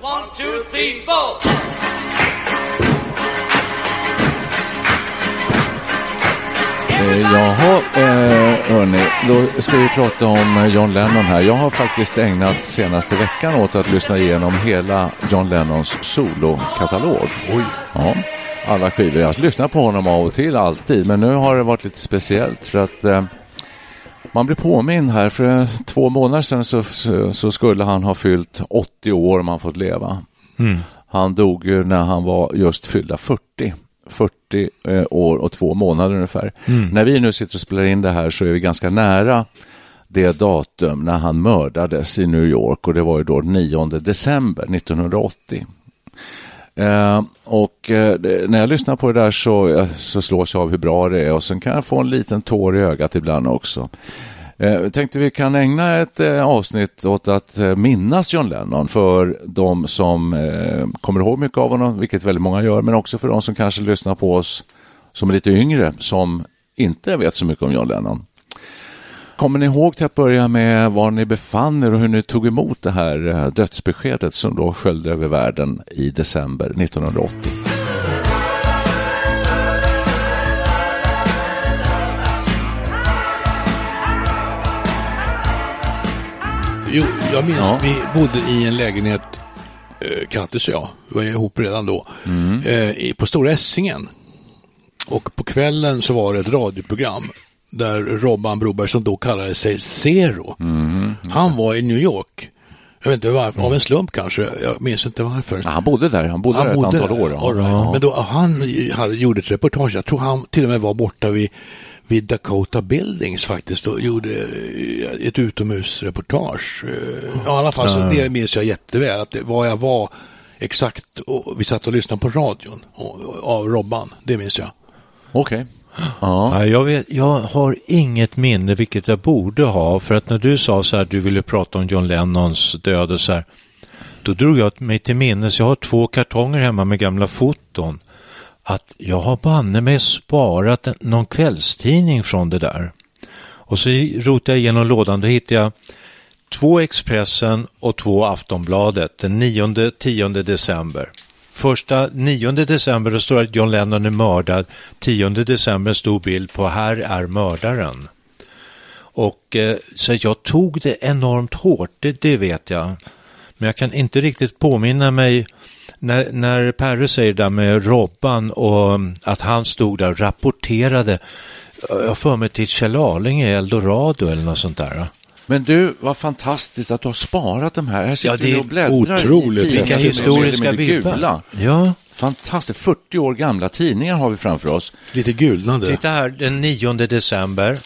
One, two, three, four. Eh, Jaha, eh, hörni, då ska vi prata om eh, John Lennon här. Jag har faktiskt ägnat senaste veckan åt att lyssna igenom hela John Lennons solokatalog. Oj! Ja, alla skivor. Jag lyssnar på honom av och till, alltid, men nu har det varit lite speciellt för att eh, man blir påminn här, för två månader sedan så, så, skulle han ha fyllt 80 år om han fått leva. Han dog ju när han var just fyllda 40. 40 eh, år och två månader ungefär. När vi nu sitter och spelar in det här så är vi ganska nära det datum när han mördades i New York och det var ju då 9 december 1980. Eh, och eh, när jag lyssnar på det där så, eh, så slås jag av hur bra det är och sen kan jag få en liten tår i ögat ibland också. Eh, Jag tänkte vi kan ägna ett eh, avsnitt åt att eh, minnas John Lennon för de som eh, kommer ihåg mycket av honom, vilket väldigt många gör, men också för de som kanske lyssnar på oss som är lite yngre, som inte vet så mycket om John Lennon. Kommer ni ihåg till att börja med var ni befann er och hur ni tog emot det här eh, dödsbeskedet som då sköljde över världen i december 1980? Jo, jag minns Ja. vi bodde i en lägenhet, eh, Kattis och jag, vi var ihop redan då, Mm. eh, på Stora Essingen. Och på kvällen så var det ett radioprogram där Robban Broberg, som då kallade sig Zero, Mm. han var i New York. Jag vet inte varför, av en slump kanske, jag minns inte varför. Ja, han bodde där, han bodde där ett antal år. ja. Right. Men då, han hade, gjorde ett reportage, jag tror han till och med var borta vid, vid Dakota Buildings faktiskt och gjorde eh, ett utomhusreportage. Eh, Ja, i alla fall, så det minns jag jätteväl, att det, var jag var exakt, och vi satt och lyssnade på radion och, och, av Robban, det minns jag. Okej. Ja. Jag, vet, jag har inget minne, vilket jag borde ha, för att när du sa så här, du ville prata om John Lennons död och så här, då drog jag mig till minnes, jag har två kartonger hemma med gamla foton, att jag har banne mig sparat en, någon kvällstidning från det där. Och så rotade jag igenom lådan, då hittade jag två Expressen och två Aftonbladet den 9-10 december. Första 9 december då står det att John Lennon är mördad. 10 december en stor bild på här är mördaren. Och eh, så jag tog det enormt hårt, det, det vet jag. Men jag kan inte riktigt påminna mig när, när Perre säger det där med Robban och mm, att han stod där och rapporterade. Jag har för mig till Kjell Arling i Eldorado eller något sånt där. Men du, vad fantastiskt att du har sparat de här. Här sitter Ja, det är och bläddrar otroligt. i Vilka historiska vibbar. gula. Ja. Fantastiskt. 40 år gamla tidningar har vi framför oss. Lite gulnade. Titta här, den 9 december.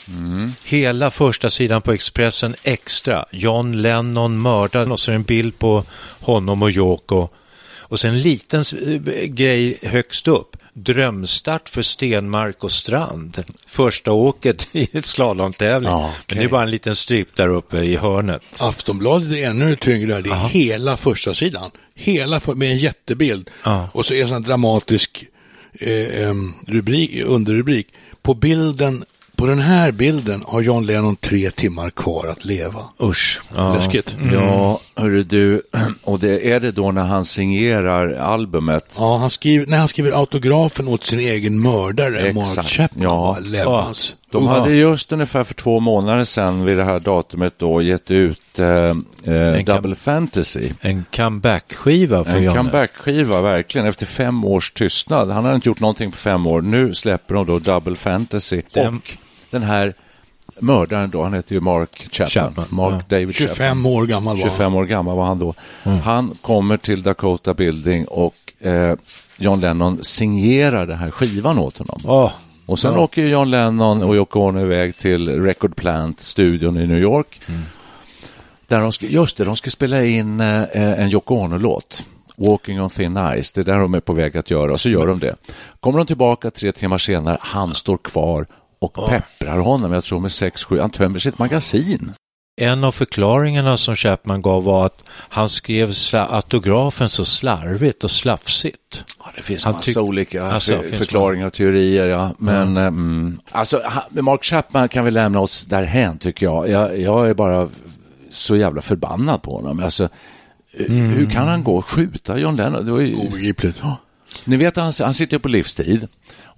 Hela första sidan på Expressen extra. John Lennon mördad och så en bild på honom och Yoko. Och sen en liten eh, grej högst upp. Drömstart för Stenmark och Strand. Första åket i ett slalomtävling. Ja, okej. Men det är bara en liten strip där uppe i hörnet. Aftonbladet är ännu tyngre, det är hela första sidan. Hela för, med en jättebild. Ja. Och så är det en dramatisk eh, em, rubrik, underrubrik. På bilden, på den här bilden har John Lennon tre timmar kvar att leva. Usch. Ja. Läskigt. Ja, Hörru du, och det är det då när han signerar albumet? Ja, han skriver, när han skriver autografen åt sin egen mördare, Mark Exakt. Chapman, Ja. ja. Levans. De hade just ungefär för två månader sedan vid det här datumet då gett ut eh, eh, Double Fantasy. En comeback-skiva för En Janne. comeback-skiva, verkligen, efter fem års tystnad. Han har inte gjort någonting på fem år. Nu släpper de då Double Fantasy. Den- Och den här mördaren då, han heter ju Mark Chapman. Chapman, Mark ja. David Chapman. 25 år gammal var han. 25 år gammal var han då. Han kommer till Dakota Building och eh, John Lennon signerar den här skivan åt honom. Åh, Och sen åker ju John Lennon och Yoko Ono iväg till Record Plant, studion i New York. Där de ska, just det, de ska spela in eh, en Yoko Ono-låt. Walking on thin ice, det är där de är på väg att göra och så gör de det. Kommer de tillbaka tre timmar senare, han står kvar och pepprar honom, jag tror med sex, sju, han tömmer sitt magasin. En av förklaringarna som Chapman gav var att han skrev autografen så slarvigt och slafsigt. Ja, det finns Han massa olika Alltså, förklaringar och teorier. Ja. Men eh, mm, alltså, Mark Chapman kan vi lämna oss därhän tycker jag. jag. Jag är bara så jävla förbannad på honom. Alltså, eh, Hur kan han gå och skjuta John Lennon? Det var ju, Obegripligt. ni vet, han, han sitter ju på livstid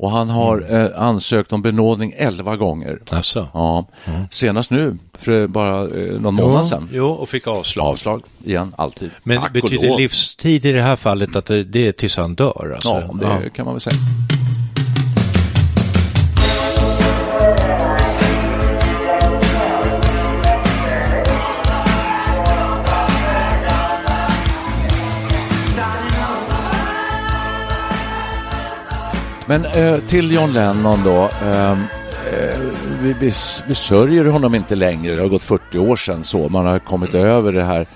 och han har eh, ansökt om benådning elva gånger. Alltså. Ja, senast nu, för bara eh, någon månad sedan. Jo, och fick avslag. Avslag igen, alltid. Men Tack betyder livstid i det här fallet att det, det är tills han dör? Alltså? Ja, det kan man väl säga. Men eh, till John Lennon då. ehm, eh, vi, vi, vi sörjer honom inte längre. Det har gått 40 år sedan så. Man har kommit över det här.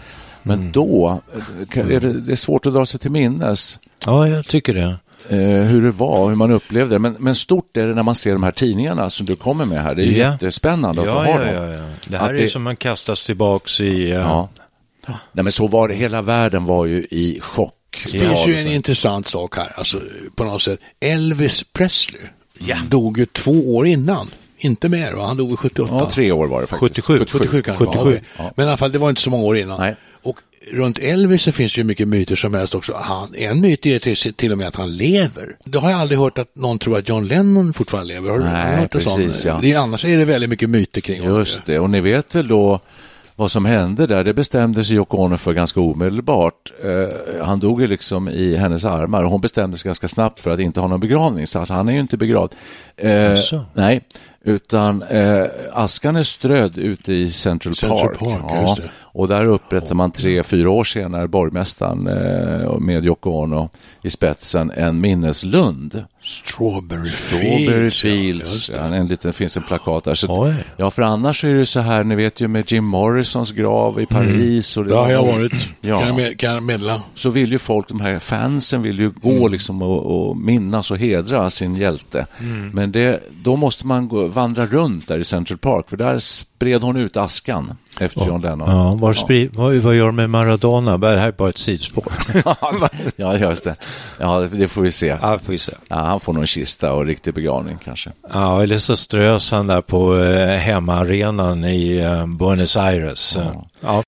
Men då eh, kan- är det, det är svårt att dra sig till minnes ja, jag tycker det. eh, hur det var, hur man upplevde det. Men, men stort är det när man ser de här tidningarna som du kommer med här. Det är Ja. jättespännande att Ja, ha ja, dem. ja, ja. Det här Att är det- som man kastas tillbaks i... eh, Ja. Nej, men så var det. Hela världen var ju i chock. Det finns ju en intressant sak här, alltså på något sätt. Elvis Presley dog ju två år innan, inte mer va? Han dog vid 78. Ja, tre år var det faktiskt. 77. 77 kanske 77. var, okej. Men i alla fall, det var inte så många år innan. Nej. Och runt Elvis så finns det ju mycket myter som helst också. Han, en myt är till, till och med att han lever. Det har jag aldrig hört att någon tror att John Lennon fortfarande lever. Har du Nej, hört det precis, sån? ja. det annars är det väldigt mycket myter kring honom. Just det, och ni vet väl då vad som hände där? Det bestämde sig Yoko Ono för ganska omedelbart. Eh, han dog ju liksom i hennes armar och hon bestämde sig ganska snabbt för att inte ha någon begravning, så att han är ju inte begravd. Eh, Jaså? nej, utan eh, askan är strödd ute i Central, Central Park. Park, ja. Och där upprättar man tre, fyra år senare, borgmästaren eh, med Yoko Ono i spetsen, en minneslund. Strawberry, Strawberry Fields. ja, ja, en liten, finns en plakat där. Så, att- ja, för annars är det så här, ni vet ju med Jim Morrisons grav i Paris. Och det Där har jag var- varit, Ja, kan, jag med, kan jag meddela. så vill ju folk, de här fansen vill ju gå liksom och, och minnas och hedra sin hjälte. Men det, då måste man gå, vandra runt där i Central Park, för där spred hon ut askan efter John Lennon. Ja, var spri- Vad, vad gör de med Maradona? Det här är bara ett sidospår. ja, just det. Ja, det, det får vi se. ja, får vi se. Ja, han får någon kista och riktig begravning kanske. Ja, eller så strös han där på eh, hemmaarenan i eh, Buenos Aires. Ja. Ja.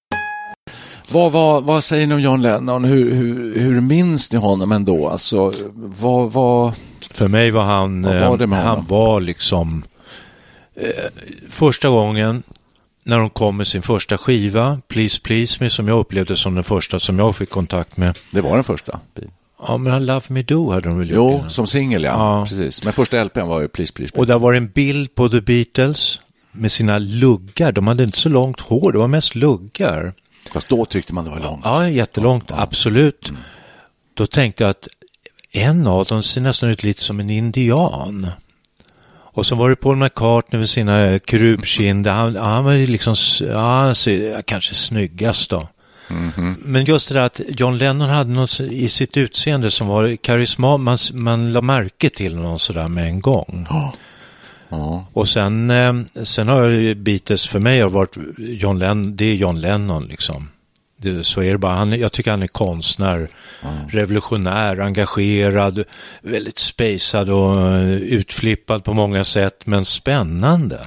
Vad, vad, vad säger ni om John Lennon? Hur, hur, hur minns ni honom ändå? Alltså, vad, vad... För mig var han, Vad var det eh, med han var liksom eh, första gången när de kom med sin första skiva, Please Please Me, som jag upplevde som den första som jag fick kontakt med. Det var den första. Ja, men han Love Me Do hade de väl gjort Jo, innan. som singel ja. Ja. Precis. Men första LPn var ju Please Please. please. Och där var det en bild på The Beatles med sina luggar. De hade inte så långt hår, det var mest luggar. Fast då tyckte man det var långt. Ja, jättelångt, absolut. Då tänkte jag att en av dem ser nästan ut lite som en indian. Och så var det Paul McCartney med sina krupkinder. Han, han var ju liksom, ja, han ser kanske snyggast då. Men just det där att John Lennon hade något i sitt utseende som var karisma, man, man la märke till någon sådär med en gång. Ja. Och sen, eh, sen har Beatles för mig har varit John Lennon, det är John Lennon liksom. Det, så är det bara. Han, jag tycker han är konstnär, revolutionär, engagerad, väldigt spacad och utflippad på många sätt, men spännande.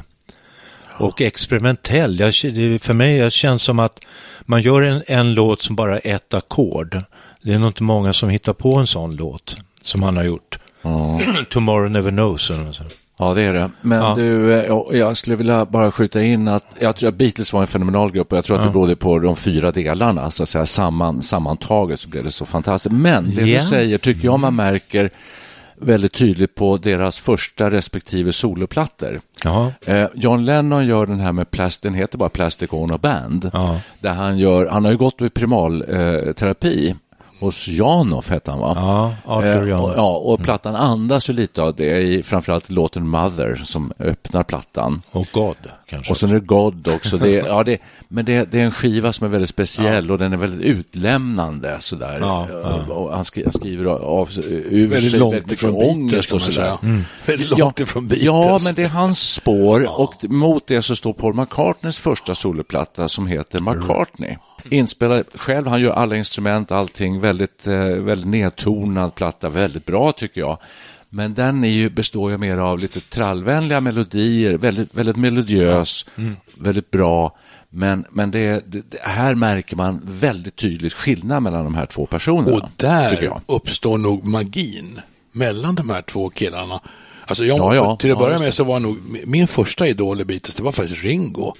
Och experimentell. Jag, för mig jag känns som att man gör en, en låt som bara är ett ackord. Det är nog inte många som hittar på en sån låt som han har gjort. Ja. Tomorrow Never Knows. Ja, det är det. Men Ja. du, eh, jag skulle vilja bara skjuta in att jag tror att Beatles var en fenomenal grupp och jag tror att det berodde på de fyra delarna, så att säga samman, sammantaget så blev det så fantastiskt. Men det Ja. du säger tycker jag man märker väldigt tydligt på deras första respektive soloplattor. Eh, John Lennon gör den här med plast, den heter bara Plastic Ono Band. Ja. Där han gör, han har ju gått i primalterapi eh, hos Janoff hette han va? Ja, Arthur Eh, och, ja, och plattan andas ju lite av det i framförallt låten Mother som öppnar plattan. Och God kanske. Och sen är det God också. Det, är- ja, det, men det, det är en skiva som är väldigt speciell och den är väldigt utlämnande. Sådär. Ja, Och han skri- han skriver av ur Väldigt sig långt väldigt mycket ångest och sådär. säga. Väldigt långt ifrån Beatles. Ja, men det är hans spår och mot det så står Paul McCartneys första soloplatta som heter McCartney. Inspelad själv, han gör alla instrument, allting, väldigt, eh, väldigt nedtonad platta, väldigt bra tycker jag. Men den är ju, består ju mer av lite trallvänliga melodier, väldigt, väldigt melodiös, väldigt bra. Men, men det, det, här märker man väldigt tydligt skillnad mellan de här två personerna. Och där uppstår nog magin mellan de här två killarna. Alltså jag, Ja, ja. Till att Ja, börja just med så var nog min första idol i Beatles, det var faktiskt Ringo.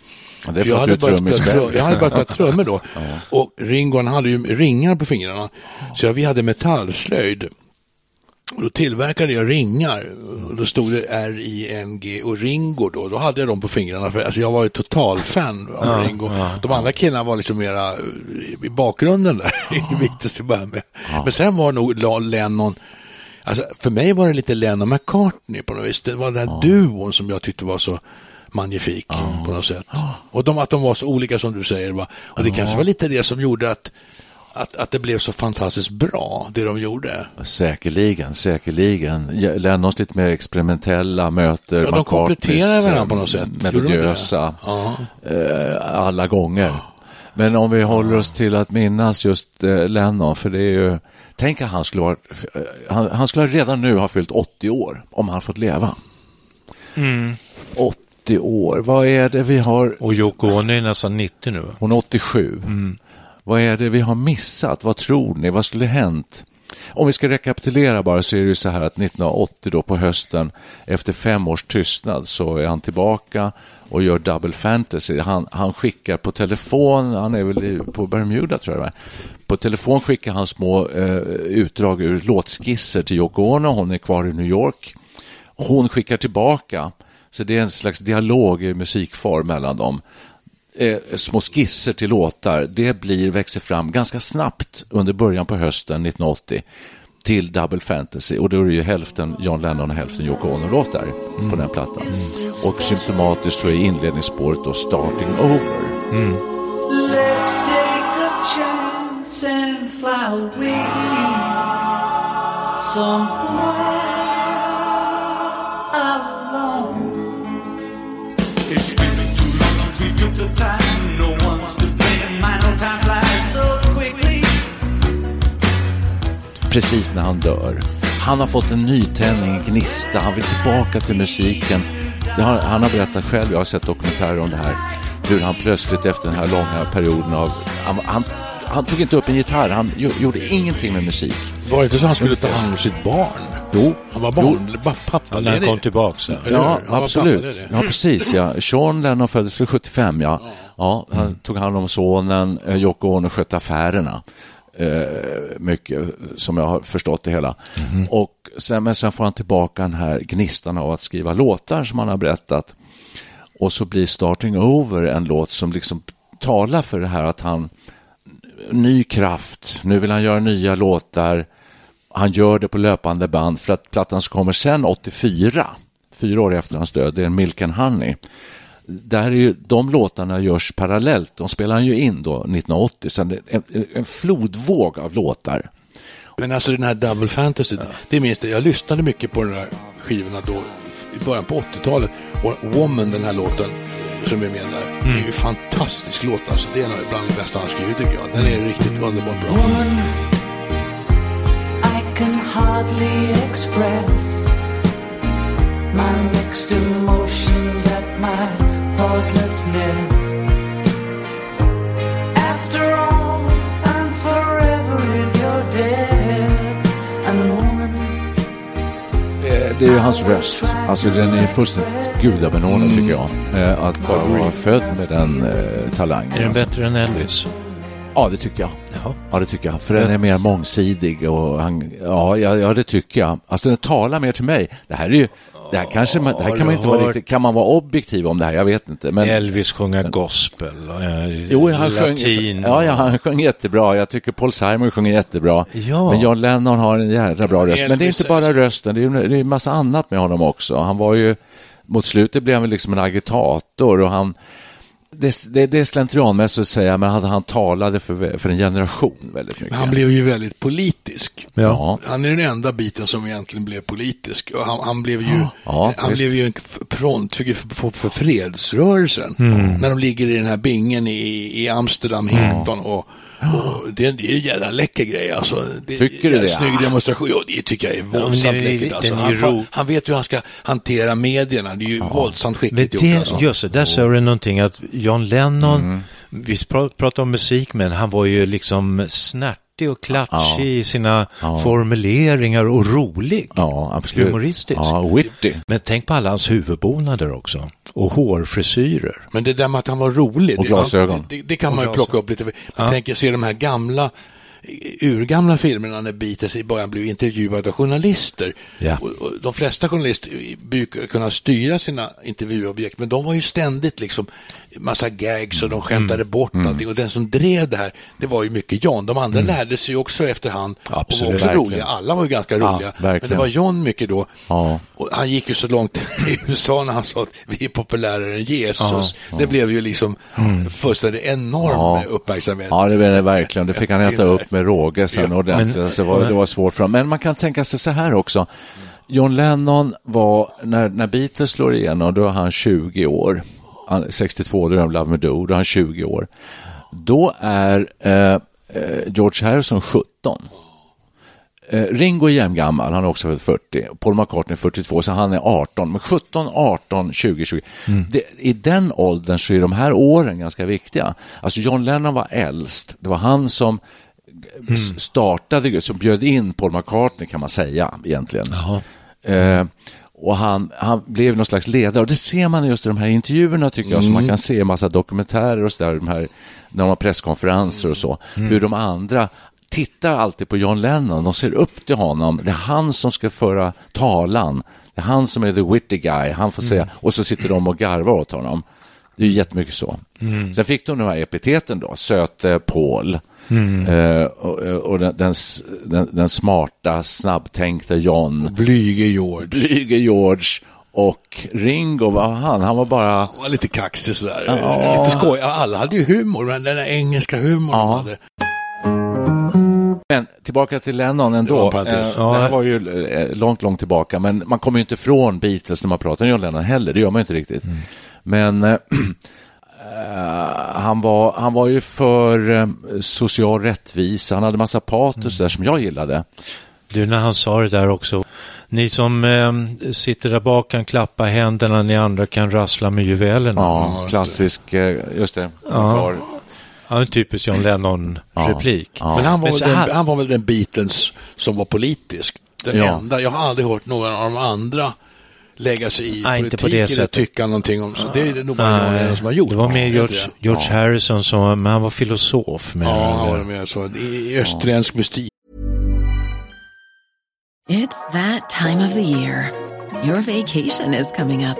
Ja, det är för jag, hade börjat spela, jag hade börjat spela trummor då. Och Ringo han hade ju ringar på fingrarna. Så vi hade metallslöjd. Och då tillverkade jag ringar. Och då stod det R-I-N-G och Ringo då. Då hade jag dem på fingrarna. För, alltså jag var ju totalfan av Ringo. De andra killarna var liksom mera eh, i bakgrunden där. i Beatles i början med. Men sen var nog Lennon Alltså, för mig var det lite Lennon McCartney på något vis. Det var den här duon som jag tyckte var så magnifik på något sätt. Och de, att de var så olika som du säger. Va? Och det kanske var lite det som gjorde att, att, att det blev så fantastiskt bra, det de gjorde. Säkerligen, säkerligen. Lennons lite mer experimentella möter Ja, de kompletterar varandra på eh, något sätt. Melodiösa, Ja. eh, alla gånger. Men om vi håller oss till att minnas just eh, Lennon, för det är ju... Tänk att han skulle, ha, eh, han, han skulle redan nu ha fyllt 80 år om han fått leva. 80 år, vad är det vi har... Och Yoko Ono är nästan 90 nu. Hon är 87. Vad är det vi har missat? Vad tror ni? Vad skulle hänt? Om vi ska rekapitulera bara så är det ju så här att 1980 då på hösten efter fem års tystnad så är han tillbaka och gör Double Fantasy. Han, han skickar på telefon, han är väl på Bermuda tror jag. På telefon skickar han små eh, utdrag ur låtskisser till Yoko Ono, hon är kvar i New York. Hon skickar tillbaka, så det är en slags dialog i musikform mellan dem eh, små skisser till låtar, det blir, växer fram ganska snabbt under början på hösten 1980 till Double Fantasy. Och då är det ju hälften John Lennon och hälften Yoko Ono-låtar på den plattan. Och symptomatiskt så är inledningsspåret då Starting Over. Let's take a chance and fly away. Somewhere precis när han dör. Han har fått en nytändning, en gnista, han vill tillbaka till musiken. Har, han har berättat själv, jag har sett dokumentärer om det här, hur han plötsligt efter den här långa perioden av... Han, han, han tog inte upp en gitarr, han gjo- gjorde ingenting med musik. Var det inte så han skulle ta hand om sitt barn? Jo, Han var barn, ba- pappa Ja, när han kom tillbaka. Ja, Han absolut. Ja, precis. Ja. Sean Lennon föddes väl 75, ja. ja han tog hand om sonen. Eh, Yoko Ono skötte affärerna. Eh, mycket, som jag har förstått det hela. Och sen, men sen får han tillbaka den här gnistan av att skriva låtar som han har berättat. Och så blir Starting Over en låt som liksom talar för det här att han ny kraft, nu vill han göra nya låtar. Han gör det på löpande band för att plattan som kommer sen 84, fyra år efter hans död, det är Milk and Honey. Där är ju, de låtarna görs parallellt, de spelar han ju in då 1980, sen det är en, en flodvåg av låtar. Men alltså den här Double Fantasy, det minns jag. Jag lyssnade mycket på de där skivorna då i början på 80-talet. Och Woman, den här låten som är med där, det är ju en fantastisk låt. Alltså, det är bland det bästa han skrivit tycker jag. Den är riktigt underbart bra. Woman, I can hardly express my mixed emotions at my thoughtlessness. After all, I'm forever in your debt. And the woman Eh, Det är ju hans röst. Alltså den är fullständigt gudabenådad tycker jag. Eh, Att bara vara född med den eh, talangen. Är den alltså. bättre än Elvis? Ja, det tycker jag. Jaha. Ja, det tycker jag. För den är mer mångsidig och han, ja, ja, ja, det tycker jag. Alltså den talar mer till mig. Det här är ju, det här kanske man, det här kan man inte vara hört- riktigt, kan man vara objektiv om det här? Jag vet inte. Men, Elvis sjunga gospel, eh, Jo, han sjöng, latin. ja, ja, han sjöng jättebra. Jag tycker Paul Simon sjunger jättebra. Ja. Men John Lennon har en jävla bra röst. Men det är Elvis inte bara rösten, det är det är en massa annat med honom också. Han var ju, mot slutet blev han väl liksom en agitator och han det, det, det är slentrianmässigt att säga, men han, han talade för, för en generation väldigt mycket. Men han blev ju väldigt politisk. Ja. Han är den enda biten som egentligen blev politisk. Han, han blev ju, Ja, han visst. blev ju en frontfigur för, för, för fredsrörelsen. Mm. När de ligger i den här bingen i, i Amsterdam, Hilton och, och det, det är en jävla läcker grej alltså. Det, Tycker du en det? Snygg demonstration. Ja, det tycker jag är våldsamt det är läckert. Alltså. en Han, iro- fa- han vet hur han ska hantera medierna. Det är ju våldsamt Men skickligt gjort det, alltså. just det, där sa du någonting att John Lennon, vi pra- pratar om musik, men han var ju liksom snärtig och klatschig Ja. i sina Ja. formuleringar och rolig. Ja, absolut. Humoristisk. Ja, witty. Men tänk på alla hans huvudbonader också. Och hårfrisyrer. Men det där med att han var rolig. Och det- glasögon. Det, det kan man ju plocka upp lite. Man tänker se de här gamla urgamla filmerna när Beatles i början blev intervjuade av journalister. Ja. Och, och de flesta journalister brukar kunna styra sina intervjuobjekt, men de var ju ständigt liksom massa gags och de skämtade Mm. bort allting. Och den som drev det här, det var ju mycket John. De andra lärde sig också efterhand och var Absolut. också Verkligen. roliga. Alla var ju ganska Ja, roliga. men verkligen. det var John mycket då. Ja. Och han gick ju så långt i USA när han sa att vi är populärare än Jesus. Det blev ju liksom fullständigt enorm Ja. uppmärksamhet. Ja, det var det verkligen. Det fick han äta upp med råge sen ordentligt. Men- alltså, det, var, det var svårt för honom. Men man kan tänka sig så här också. John Lennon var, när, när Beatles slår igenom, då är han 20 år. Han, 62, då är Love Me Do, då är han 20 år. Då är eh, eh, George Harrison 17. Eh, Ringo är jämngammal, han är också född 40. Paul McCartney är 42, så han är 18. Men 17, 18, 20, 20. Det, I den åldern så är de här åren ganska viktiga. Alltså John Lennon var äldst. Det var han som s- startade, som bjöd in Paul McCartney kan man säga egentligen. Eh, och han, han blev någon slags ledare. Och det ser man just i de här intervjuerna tycker jag, som man kan se i massa dokumentärer och så där, de här, när de har presskonferenser och så, hur de andra tittar alltid på John Lennon, de ser upp till honom, det är han som ska föra talan, det är han som är the witty guy, han får säga, och så sitter de och garvar åt honom. Det är jättemycket så. Sen fick de de här epiteten då, söte Paul. Eh, och och den, den, den, den smarta, snabbtänkta John. Blyge George. Blyge George och Ringo, var han? Han var bara... Han var lite kaxig sådär. Ja. Lite skoj. Alla hade ju humor, men den där engelska humorn Ja. de hade. Men tillbaka till Lennon Det ändå. parentes. Eh, det här var ju eh, långt, långt tillbaka, men man kommer ju inte från Beatles när man pratar om John Lennon heller, det gör man ju inte riktigt. Men eh, eh, han, var, han var ju för eh, social rättvisa, han hade massa patos där som jag gillade. Du, när han sa det där också. Ni som eh, sitter där bak kan klappa händerna, ni andra kan rassla med juvelerna. Ja, klassisk, eh, just det. Klar. Ja, en typisk John Lennon-replik. Ja. Men han var, Men här- den, han var väl den Beatles som var politisk. Den Ja. enda. Jag har aldrig hört någon av de andra lägga sig i Nej, inte politik på det eller sättet. tycka någonting om. Så det är det nog bara John Lennon som har gjort. det var mer George. George Harrison som, men han var filosof. Med Ja, han var med så. I i österländsk mystik. It's that time of the year. Your vacation is coming up.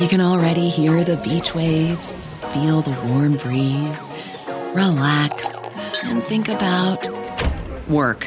You can already hear the beach waves, feel the warm breeze, relax, and think about work.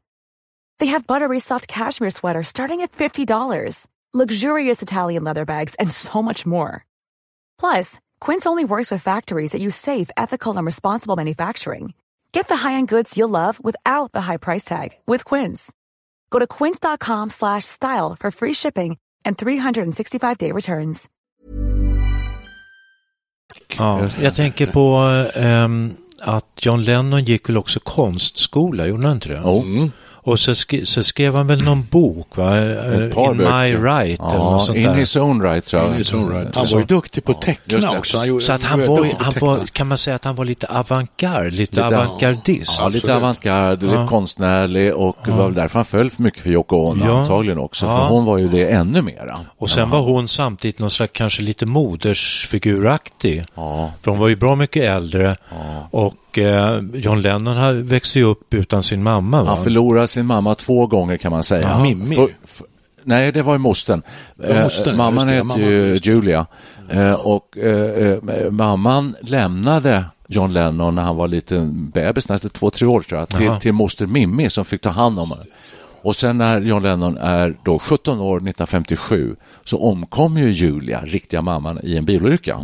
They have buttery soft cashmere sweaters starting at $50, luxurious Italian leather bags, and so much more. Plus, Quince only works with factories that use safe, ethical, and responsible manufacturing. Get the high-end goods you'll love without the high price tag with Quince. Go to quince.com slash style for free shipping and 365-day returns. Ja, jag tänker på ehm, att John Lennon gick väl också konstskola, gjorde han inte det? Jo. Mm. Och så, sk så skrev han väl någon bok, va? Ett par In My böcker. Right eller Ja, något sånt In där. his own right tror jag. In his own right. Han var ju duktig på att just teckna det. också. Han gjorde- Så att han var han var, kan man säga att han var lite avantgarde, lite, Lite- avantgardist? Ja, lite avantgarde, lite konstnärlig och det var därför han föll för mycket för Yoko Ono Ja. antagligen också, för Ja. hon var ju det ännu mera. Och sen var hon samtidigt någon slags kanske lite modersfiguraktig. Ja. För hon var ju bra mycket äldre och eh, John Lennon har- växte ju upp utan sin mamma. Va? Han förlorade sin mamma två gånger kan man säga. Mimmi. För- för- nej, det var ju mostern, Eh, mamman just det, hette mamman, ju Julia. Eh, och eh, mamman lämnade John Lennon när han var liten bebis, var två, tre år tror jag, till, till moster Mimmi som fick ta hand om honom. Och sen när John Lennon är då 17 år, 1957, så omkom ju Julia, riktiga mamman, i en bilolycka.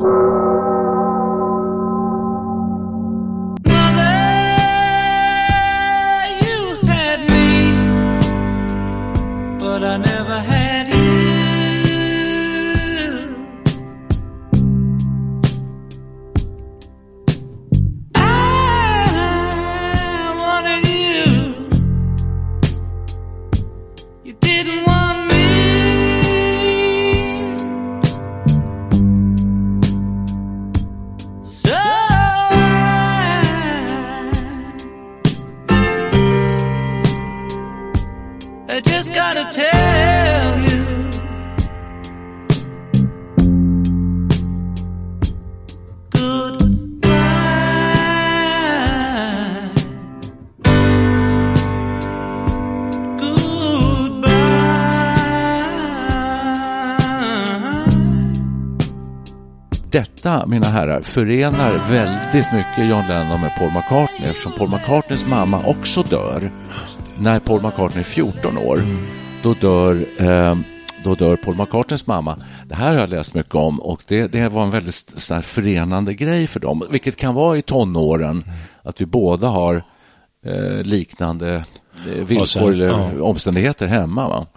Mina herrar, förenar väldigt mycket John Lennon med Paul McCartney eftersom Paul McCartneys mamma också dör när Paul McCartney är 14 år. Då dör, eh, då dör Paul McCartneys mamma. Det här har jag läst mycket om och det, det var en väldigt sån förenande grej för dem, vilket kan vara i tonåren, att vi båda har eh, liknande eh, villkor sen, eller ja. omständigheter hemma. Va?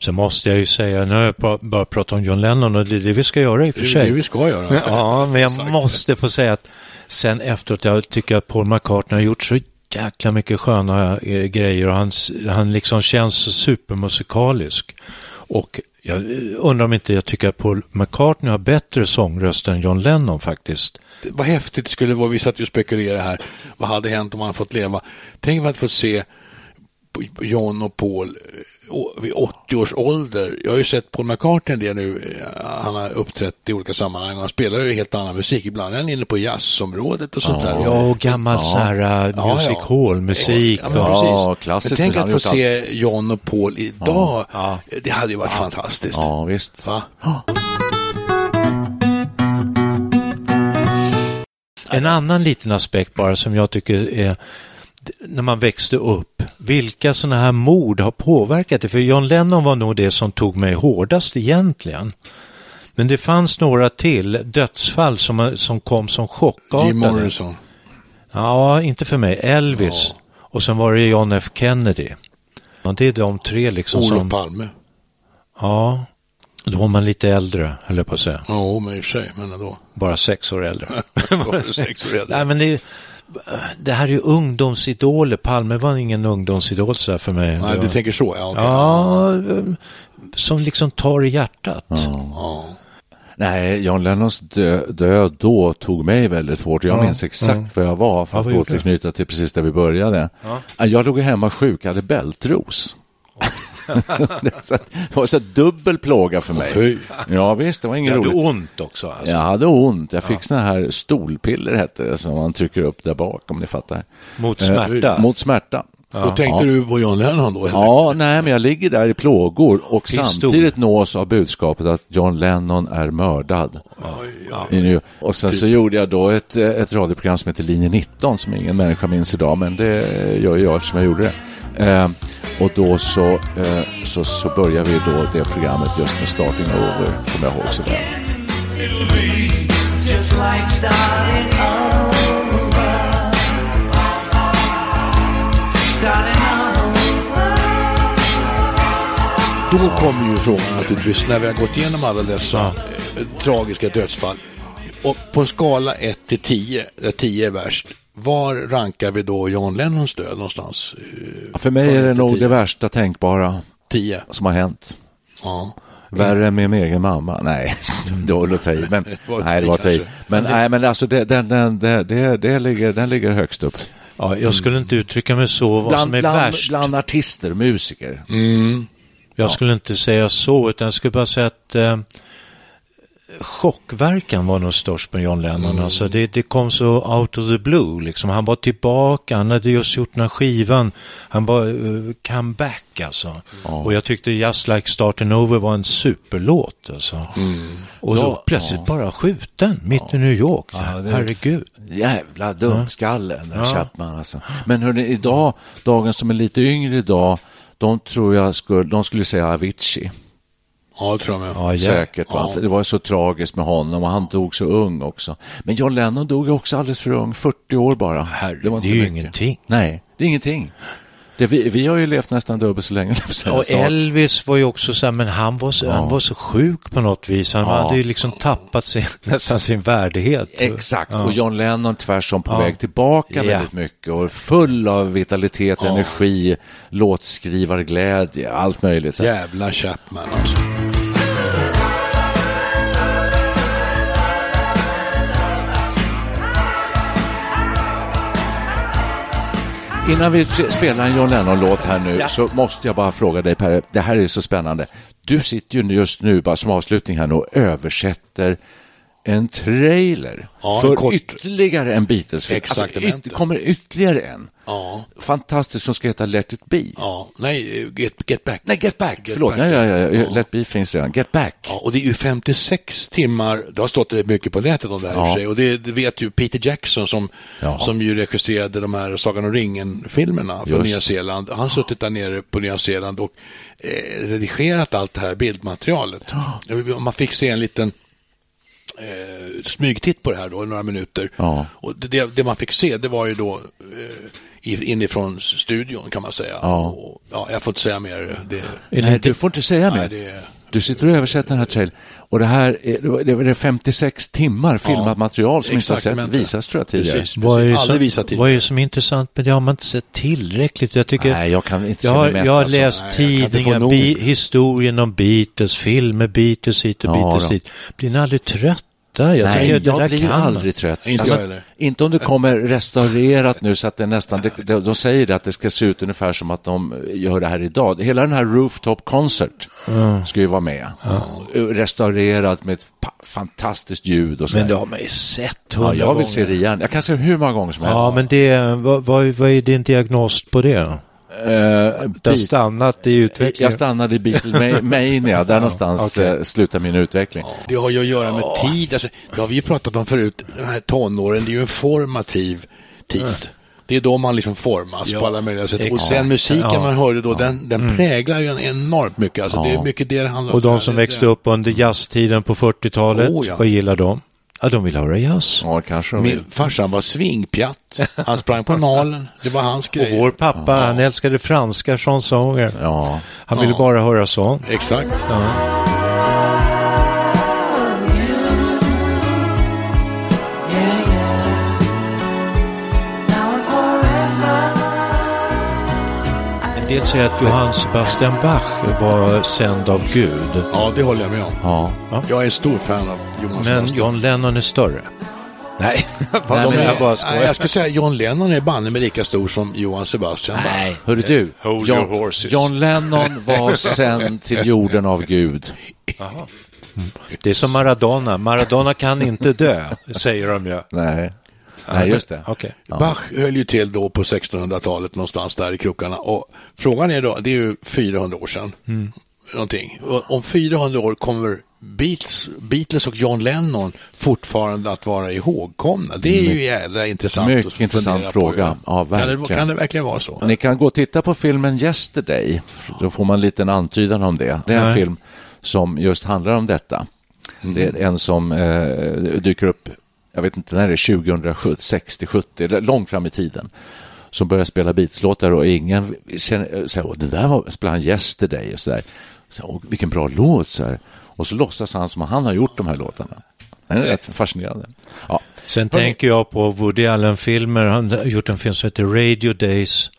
Så måste jag ju säga, nu har jag bara pratat om John Lennon och det är det vi ska göra i och för Det är sig. det vi ska göra. Ja, men jag måste få säga att sen efteråt, jag tycker att Paul McCartney har gjort så jäkla mycket sköna eh, grejer och han, han liksom känns supermusikalisk. Och jag undrar om inte jag tycker att Paul McCartney har bättre sångröst än John Lennon faktiskt. Det- Vad häftigt det skulle vara, vi satt ju och spekulerade här, vad hade hänt om han fått leva? Tänk om man hade fått se John och Paul eh, vid 80 års ålder. Jag har ju sett Paul McCartney del nu, Eh, han har uppträtt i olika sammanhang och han spelar ju helt annan musik. Ibland är han inne på jazzområdet och sånt där. Ja, och gammal så här uh, Ja, music ja. hall-musik. Ja, precis. Ja, klassiskt, Men tänk att få se John och Paul idag. Ja. Det hade ju varit fantastiskt. Ja, visst. Va? En annan liten aspekt bara som jag tycker är när man växte upp, vilka sådana här mord har påverkat det? För John Lennon var nog det som tog mig hårdast egentligen. Men det fanns några till dödsfall som, som kom som chockartade. Jim Morrison. Ja, inte för mig. Elvis. Och sen var det John F Kennedy. Ja, det är de tre liksom Olof som... Palme. Ja, då var man lite äldre, höll jag på att säga. Ja, men i och för sig, men ändå. Bara sex år äldre. Bara sex år äldre. Nej, men det, det här är ju ungdomsidoler. Palme var ingen ungdomsidol så för mig. Nej, var- du tänker så, ja. okej. Ja, som liksom tar i hjärtat. Ja. Nej, John Lennons dö död då tog mig väldigt hårt. Jag Ja, minns exakt var jag var för Ja, att vad återknyta till precis där vi började. Jag låg hemma sjuk, hade bältros. så att det var så att dubbel plåga för mig. Fy. Ja visst, det var inget hade roligt. ont också. Alltså. Jag hade ont. Jag fick såna här stolpiller hette det som man trycker upp där bak om ni fattar. Mot smärta. Eh, mot smärta. Då tänkte Ja. du på John Lennon då? eller? Ja, nej, men jag ligger där i plågor och Pistol. samtidigt nås av budskapet att John Lennon är mördad. New York. Och sen så gjorde jag då ett, eh, ett radioprogram som heter Linje 19 som ingen människa minns idag, men det gör jag eftersom jag gjorde det. Eh, och då så, eh, så, så börjar vi då det programmet just med Starting Over, kommer jag ihåg så väl. Då kommer ju frågan naturligtvis, när vi har gått igenom alla dessa eh, tragiska dödsfall. Och på en skala 1 till 10, där 10 är värst, var rankar vi då John Lennons död någonstans? Eh, För mig är det nog tio? det värsta tänkbara 10. som har hänt. Ja. Värre än min egen mamma? Nej, det var att ta i. Men, nej, det var ta i. Men, nej, men alltså det, den, den, det, det, det ligger, den ligger högst upp. Ja, jag skulle inte uttrycka mig så vad Bland, som är bland, värst. bland artister, musiker. Jag skulle inte säga så, utan jag skulle bara säga att eh, chockverkan var nog störst med John Lennon. Alltså det, det kom så out of the blue. Liksom. Han var tillbaka, han hade just gjort den här skivan. Han var uh, comeback alltså. Och jag tyckte Just Like Starting Over var en superlåt. Alltså. Och då Ja, plötsligt bara skjuten mitt i New York. det- Herregud. Jävla dumskalle, den Chapman alltså. Men hörni, idag, dagen som är lite yngre idag, de tror jag skulle, de skulle säga Avicii. Ja, det tror jag med. Ja, ja. Säkert? Ja. Det var så tragiskt med honom och han dog så ung också. Men John Lennon dog ju också alldeles för ung, 40 år bara. Herre, var det inte är ju mycket. ingenting. Nej, det är ingenting. Det, vi, vi har ju levt nästan dubbelt så länge. Och snart. Elvis var ju också så här, men han var så, han var så sjuk på något vis. Han Ja. hade ju liksom tappat sin, nästan sin värdighet. Exakt, Ja. och John Lennon tvärsom på Ja. väg tillbaka Ja. väldigt mycket och full av vitalitet, energi, låtskrivarglädje, allt möjligt. Så. Jävla Chapman alltså. Innan vi spelar en John Lennon-låt här nu så måste jag bara fråga dig Per, det här är så spännande. Du sitter ju just nu, bara som avslutning här nu, och översätter en trailer Ja, en för kort- ytterligare en Beatles-film. Alltså, yt- det kommer ytterligare en. Ja. Fantastiskt som ska heta Let it be. Ja, nej, eh, Get, get Back. Nej, Get Back, Get förlåt. Back. Ja, ja, ja, Let be finns redan. Get Back. Ja, och det är ju 56 timmar, det har stått rätt mycket på nätet om det här i och Ja. för sig, och det, det vet ju Peter Jackson som, Ja. som ju regisserade de här Sagan om ringen-filmerna från Nya. Zeeland. Han har suttit där nere på Nya Zeeland och eh, redigerat allt det här bildmaterialet. Man fick se en liten eh, smygtitt på det här då, i några minuter. Ja. Och det- det, man fick se, det var ju då eh, inifrån studion kan man säga. Ja. Och, ja, jag får inte säga mer. Det, Nej, du får inte säga Nej, mer. det- Du sitter och översätter den här trailern. Och det här är, det är 56 timmar filmat material som inte har sett, visas tror jag tidigare. Precis, Vad är, precis. Som, tidigare. vad är det som är intressant med det? Har man inte sett tillräckligt? Jag, tycker, Nej, jag kan inte se jag, har, jag har alltså. läst Nej, få tidningar, bi, historien om Beatles, filmer Beatles hit och Ja, Beatles dit. Blir ni aldrig trötta? Jag Nej, jag där blir kan aldrig trött. Inte Alltså, jag inte om det kommer restaurerat nu så att det nästan, det, de, de säger det att det ska se ut ungefär som att de gör det här idag. Hela den här Rooftop Concert ska ju vara med. Restaurerat med ett fantastiskt ljud och så. Men det har man ju sett ja, hundra jag vill se gånger. det igen. Jag kan se hur många gånger som helst. Ja, men det, vad, vad, vad är din diagnos på det? Eh, Det har stannat i utvecklingen. jag stannade i Beatlemania, där någonstans okej. eh, slutar min utveckling. Det har ju att göra med tid. Alltså, det har vi ju pratat om förut. Den här tonåren, det är ju en formativ tid. Det är då man liksom formas på alla möjliga sätt. Och sen musiken Ja. man hörde då, den, den präglar ju en enormt mycket. Alltså, Det är mycket det det handlar om. Och de som växte upp under jazztiden på 40-talet, Oh, ja. vad gillar de? Ja, de vill höra jazz. Ja, kanske de vill. Min farsan var svingpjatt. Han sprang på nalen. Det var hans Och grej. vår pappa, han älskade franska chansongen. Ja. Han ville bara höra sång. Exakt. En del säger att Johann Sebastian Bach var sänd av Gud. Ja, det håller jag med om. Ja. Jag är stor fan av Jonas Men Sebastian. John Lennon är större. Nej, Nej, men- jag bara skojar. jag skulle säga John Lennon är banne med lika stor som Johan Sebastian. Nej. Hörru du, Hold your John, horses. John Lennon var sänd till jorden av Gud. Det är som Maradona. Maradona kan inte dö, säger de ju. Nej, Nej just det. Okej. Bach höll ju till då på 1600-talet någonstans där i krokarna och frågan är då, det är ju 400 år sedan. Någonting. Och om 400 år kommer Beatles, Beatles och John Lennon fortfarande att vara ihågkomna? Det är ju jävla intressant. mycket intressant på. fråga. Ja, kan, det, verkligen. kan det verkligen vara så? Ni kan gå och titta på filmen Yesterday. Då får man en liten antydan om det. Det är en Nej. film som just handlar om detta. Det är en som eh, dyker upp, jag vet inte när det är, 2070, 60, 70, eller långt fram i tiden. Som börjar spela Beatles-låtar och ingen känner, säger, "Åh, det där var, spelade han Yesterday och så där. Så, "Åh, vilken bra låt, så här. Och så låtsas han som att han har gjort de här låtarna. Det är rätt fascinerande. Ja. Sen tänker jag på Woody Allen-filmer. Han har gjort en film som heter Radio Days.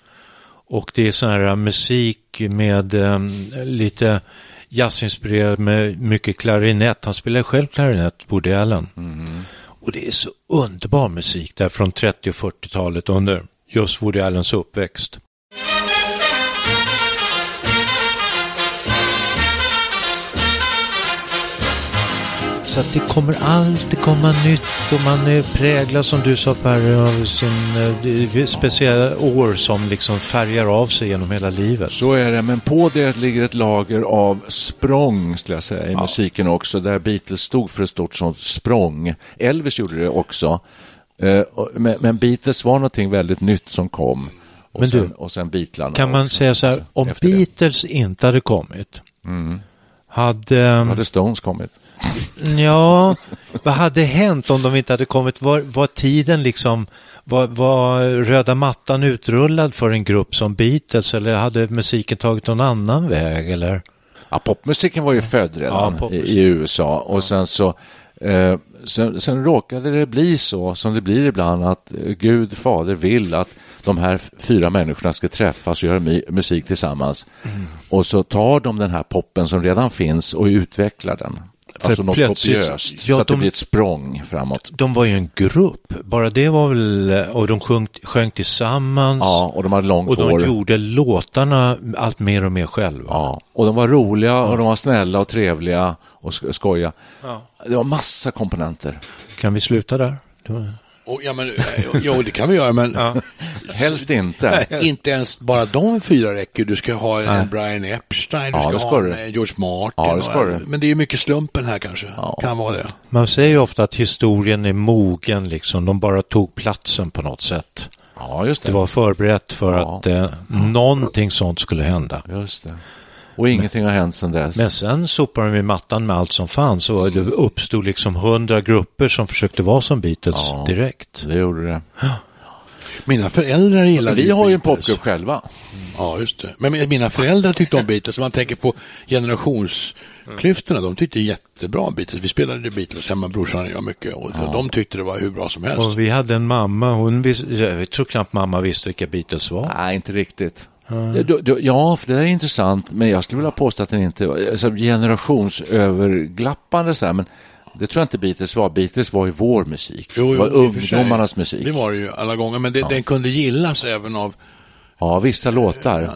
Och det är sån här musik med um, lite jazzinspirerad med mycket klarinett. Han spelar själv klarinett, Woody Allen. Och det är så underbar musik där från 30 och 40-talet under just Woody Allens uppväxt. Så att det kommer alltid komma nytt och man är präglad som du sa Per av sin eh, speciella år som liksom färgar av sig genom hela livet. Så är det, men på det ligger ett lager av språng, skulle jag säga, i musiken också, där Beatles stod för ett stort sånt språng. Elvis gjorde det också, Eh, men, men Beatles var någonting väldigt nytt som kom. Och, Men du, sen, och sen Beatlarna Kan man också, säga så här, om efter det. Beatles inte hade kommit, hade... Då hade Stones kommit. Ja, vad hade hänt om de inte hade kommit? Var, var tiden liksom, var, var röda mattan utrullad för en grupp som Beatles eller hade musiken tagit någon annan väg eller? Ja, popmusiken var ju född Ja, redan i, popmusik. i USA och sen så eh, sen, sen råkade det bli så som det blir ibland att Gud, Fader vill att de här fyra människorna ska träffas och göra musik tillsammans. Mm. Och så tar de den här poppen som redan finns och utvecklar den. alltså något kopiöst, ja, så att det de- blir ett språng framåt. De var ju en grupp, bara det var väl, och de sjöng, sjöng tillsammans. Ja, och de hade långt Och de hår. gjorde låtarna allt mer och mer själva. Ja, och de var roliga och de var snälla och trevliga och sk- skoja. Det var massa komponenter. Kan vi sluta där? Det Och, ja, men, eh, jo, det kan vi göra, men Helst inte. inte ens bara de fyra räcker. Du ska ha en Brian Epstein, du Ja, ska det ska ha en George Martin. Ja, det ska och- du. Men det är ju mycket slumpen här kanske. Ja. Kan vara det. Man säger ju ofta att historien är mogen, liksom. de bara tog platsen på något sätt. Ja, just Det var förberett för Ja. att eh, någonting sånt skulle hända. Just det. Och ingenting har hänt sedan dess. Men sen sopade de i mattan med allt som fanns och det uppstod liksom hundra grupper som försökte vara som Beatles Ja. direkt. Det gjorde det. Mina föräldrar gillade Vi har ju en popgrupp själva. Ja, just det. Men min- mina föräldrar tyckte om Beatles. Om man tänker på generationsklyftorna. De tyckte jättebra om Beatles. Vi spelade Beatles hemma, brorsan och jag mycket. Och De tyckte det var hur bra som helst. Och vi hade en mamma, hon vis, jag tror knappt mamma visste vilka Beatles var. Nej, inte riktigt. Du, ja, för det där är intressant, men jag skulle vilja påstå att den inte var alltså, generationsöverglappande så här, men det tror jag inte Beatles var. Beatles var ju vår musik. Jo, det jo, var för sig. ungdomarnas musik. Det var det ju alla gånger. Men det, den kunde gillas även av Ja, vissa låtar. äldre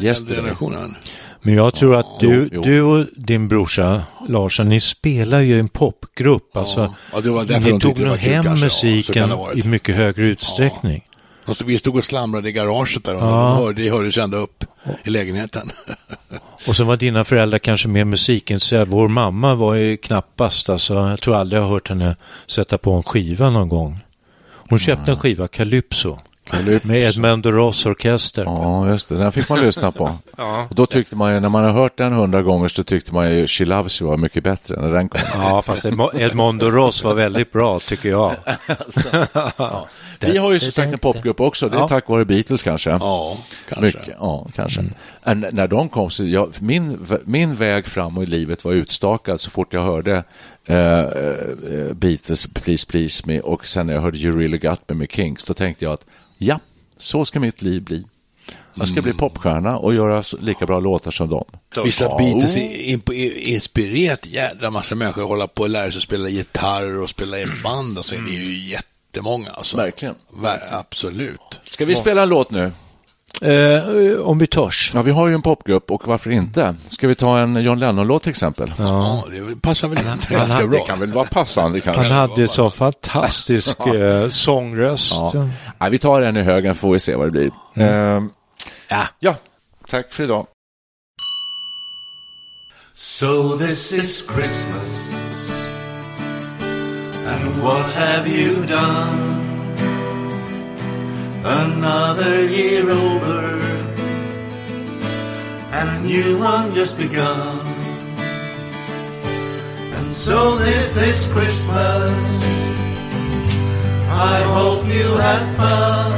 Yesterday. generationen. Men jag tror att du, Jo, jo. du och din brorsa Larsson, ni spelar ju i en popgrupp. Alltså, Ja, det var därför ni de tog det nog var kul hem. Ja, musiken det i mycket högre utsträckning. Och så vi stod och slamrade i garaget där och Ja. de hörde, det hördes ända upp i lägenheten. Och så var dina föräldrar kanske mer musikintresserade. Vår mamma var ju knappast, alltså, jag tror aldrig jag har hört henne sätta på en skiva någon gång. Hon köpte en skiva, Calypso, med Edmund Ross orkester. Ja, just det. Den fick man lyssna på. Och då tyckte man ju, när man har hört den hundra gånger så tyckte man ju She Loves You var mycket bättre när den kom. Ja, fast Edmo- Edmondo Ross var väldigt bra, tycker jag. Vi har ju som sagt en popgrupp också, det är Ja. tack vare Beatles kanske. Ja, kanske. Mycket, ja, kanske. Än- När de kom så, jag, min, min väg fram i livet var utstakad så fort jag hörde eh, Beatles, Please Please Me och sen när jag hörde You Really Got Me med Kings, då tänkte jag att ja, så ska mitt liv bli. Jag ska bli popstjärna och göra lika bra låtar som dem. Vissa Beatles inspirerat jädra massa människor hålla på och lära sig spela gitarr och spela i band och så. Det är ju jättemånga alltså. Verkligen. Ver, absolut. Ska vi spela en låt nu? Eh, om vi törs. Ja, vi har ju en popgrupp och varför inte? Ska vi ta en John Lennon-låt till exempel? Ja, det passar väl inte han ganska hade- bra. Det kan väl vara passande kanske? Han hade så fantastisk eh, sångröst. Ja. Nej, vi tar en i högen får vi se vad det blir. Ehm, Ja. ja, tack för idag. So this is Christmas. And what have you done? Another year over. And a new one just begun. And so this is Christmas. I hope you had fun.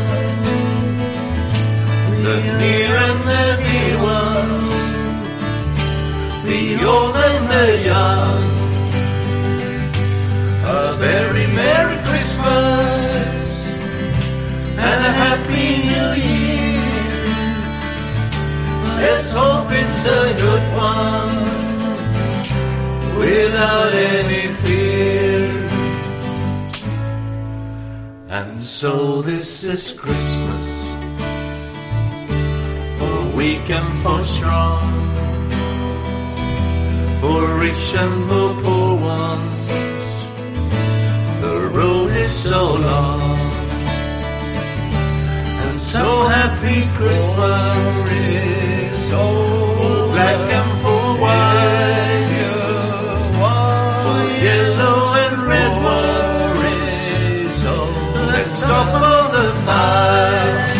The near and the dear ones the old and the young. A good one without any fear. And so this is Christmas for weak and for strong for rich and for poor ones. The road is so long, so happy Christmas is. For black and for white, for yellow and red ones. Let's stop all the fight.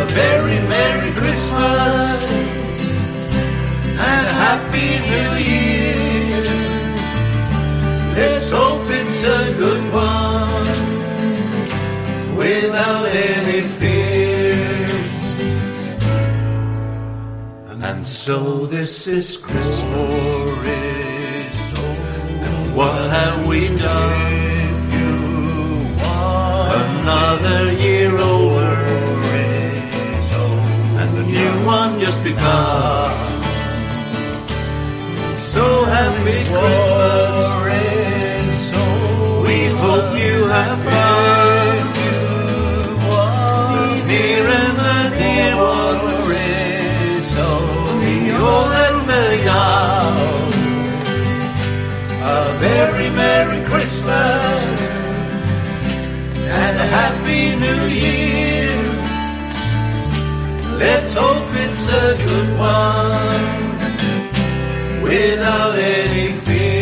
A very Merry Christmas and a happy new year. Let's hope it's a good one without any fear. And so this is Christmas. What have we done? Another year over, and a new one just begun. So happy Christmas. Christmas. And a Happy New Year. Let's hope it's a good one without any fear.